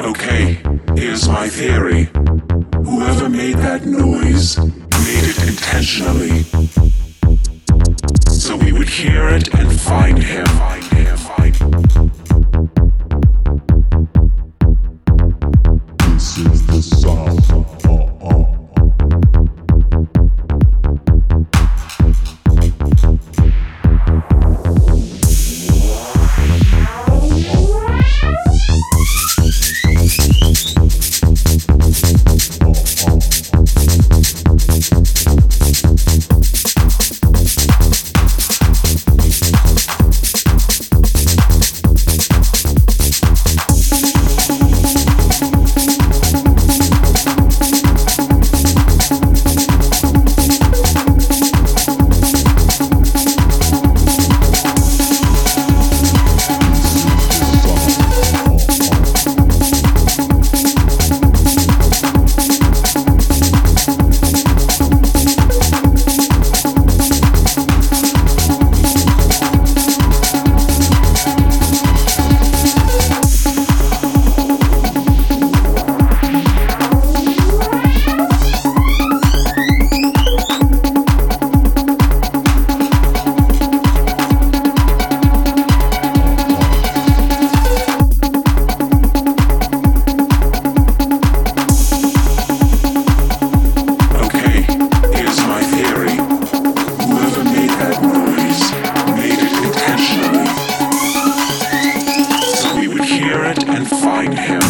Okay, here's my theory. Whoever made that noise made it intentionally. So we would hear it and find him. Find him.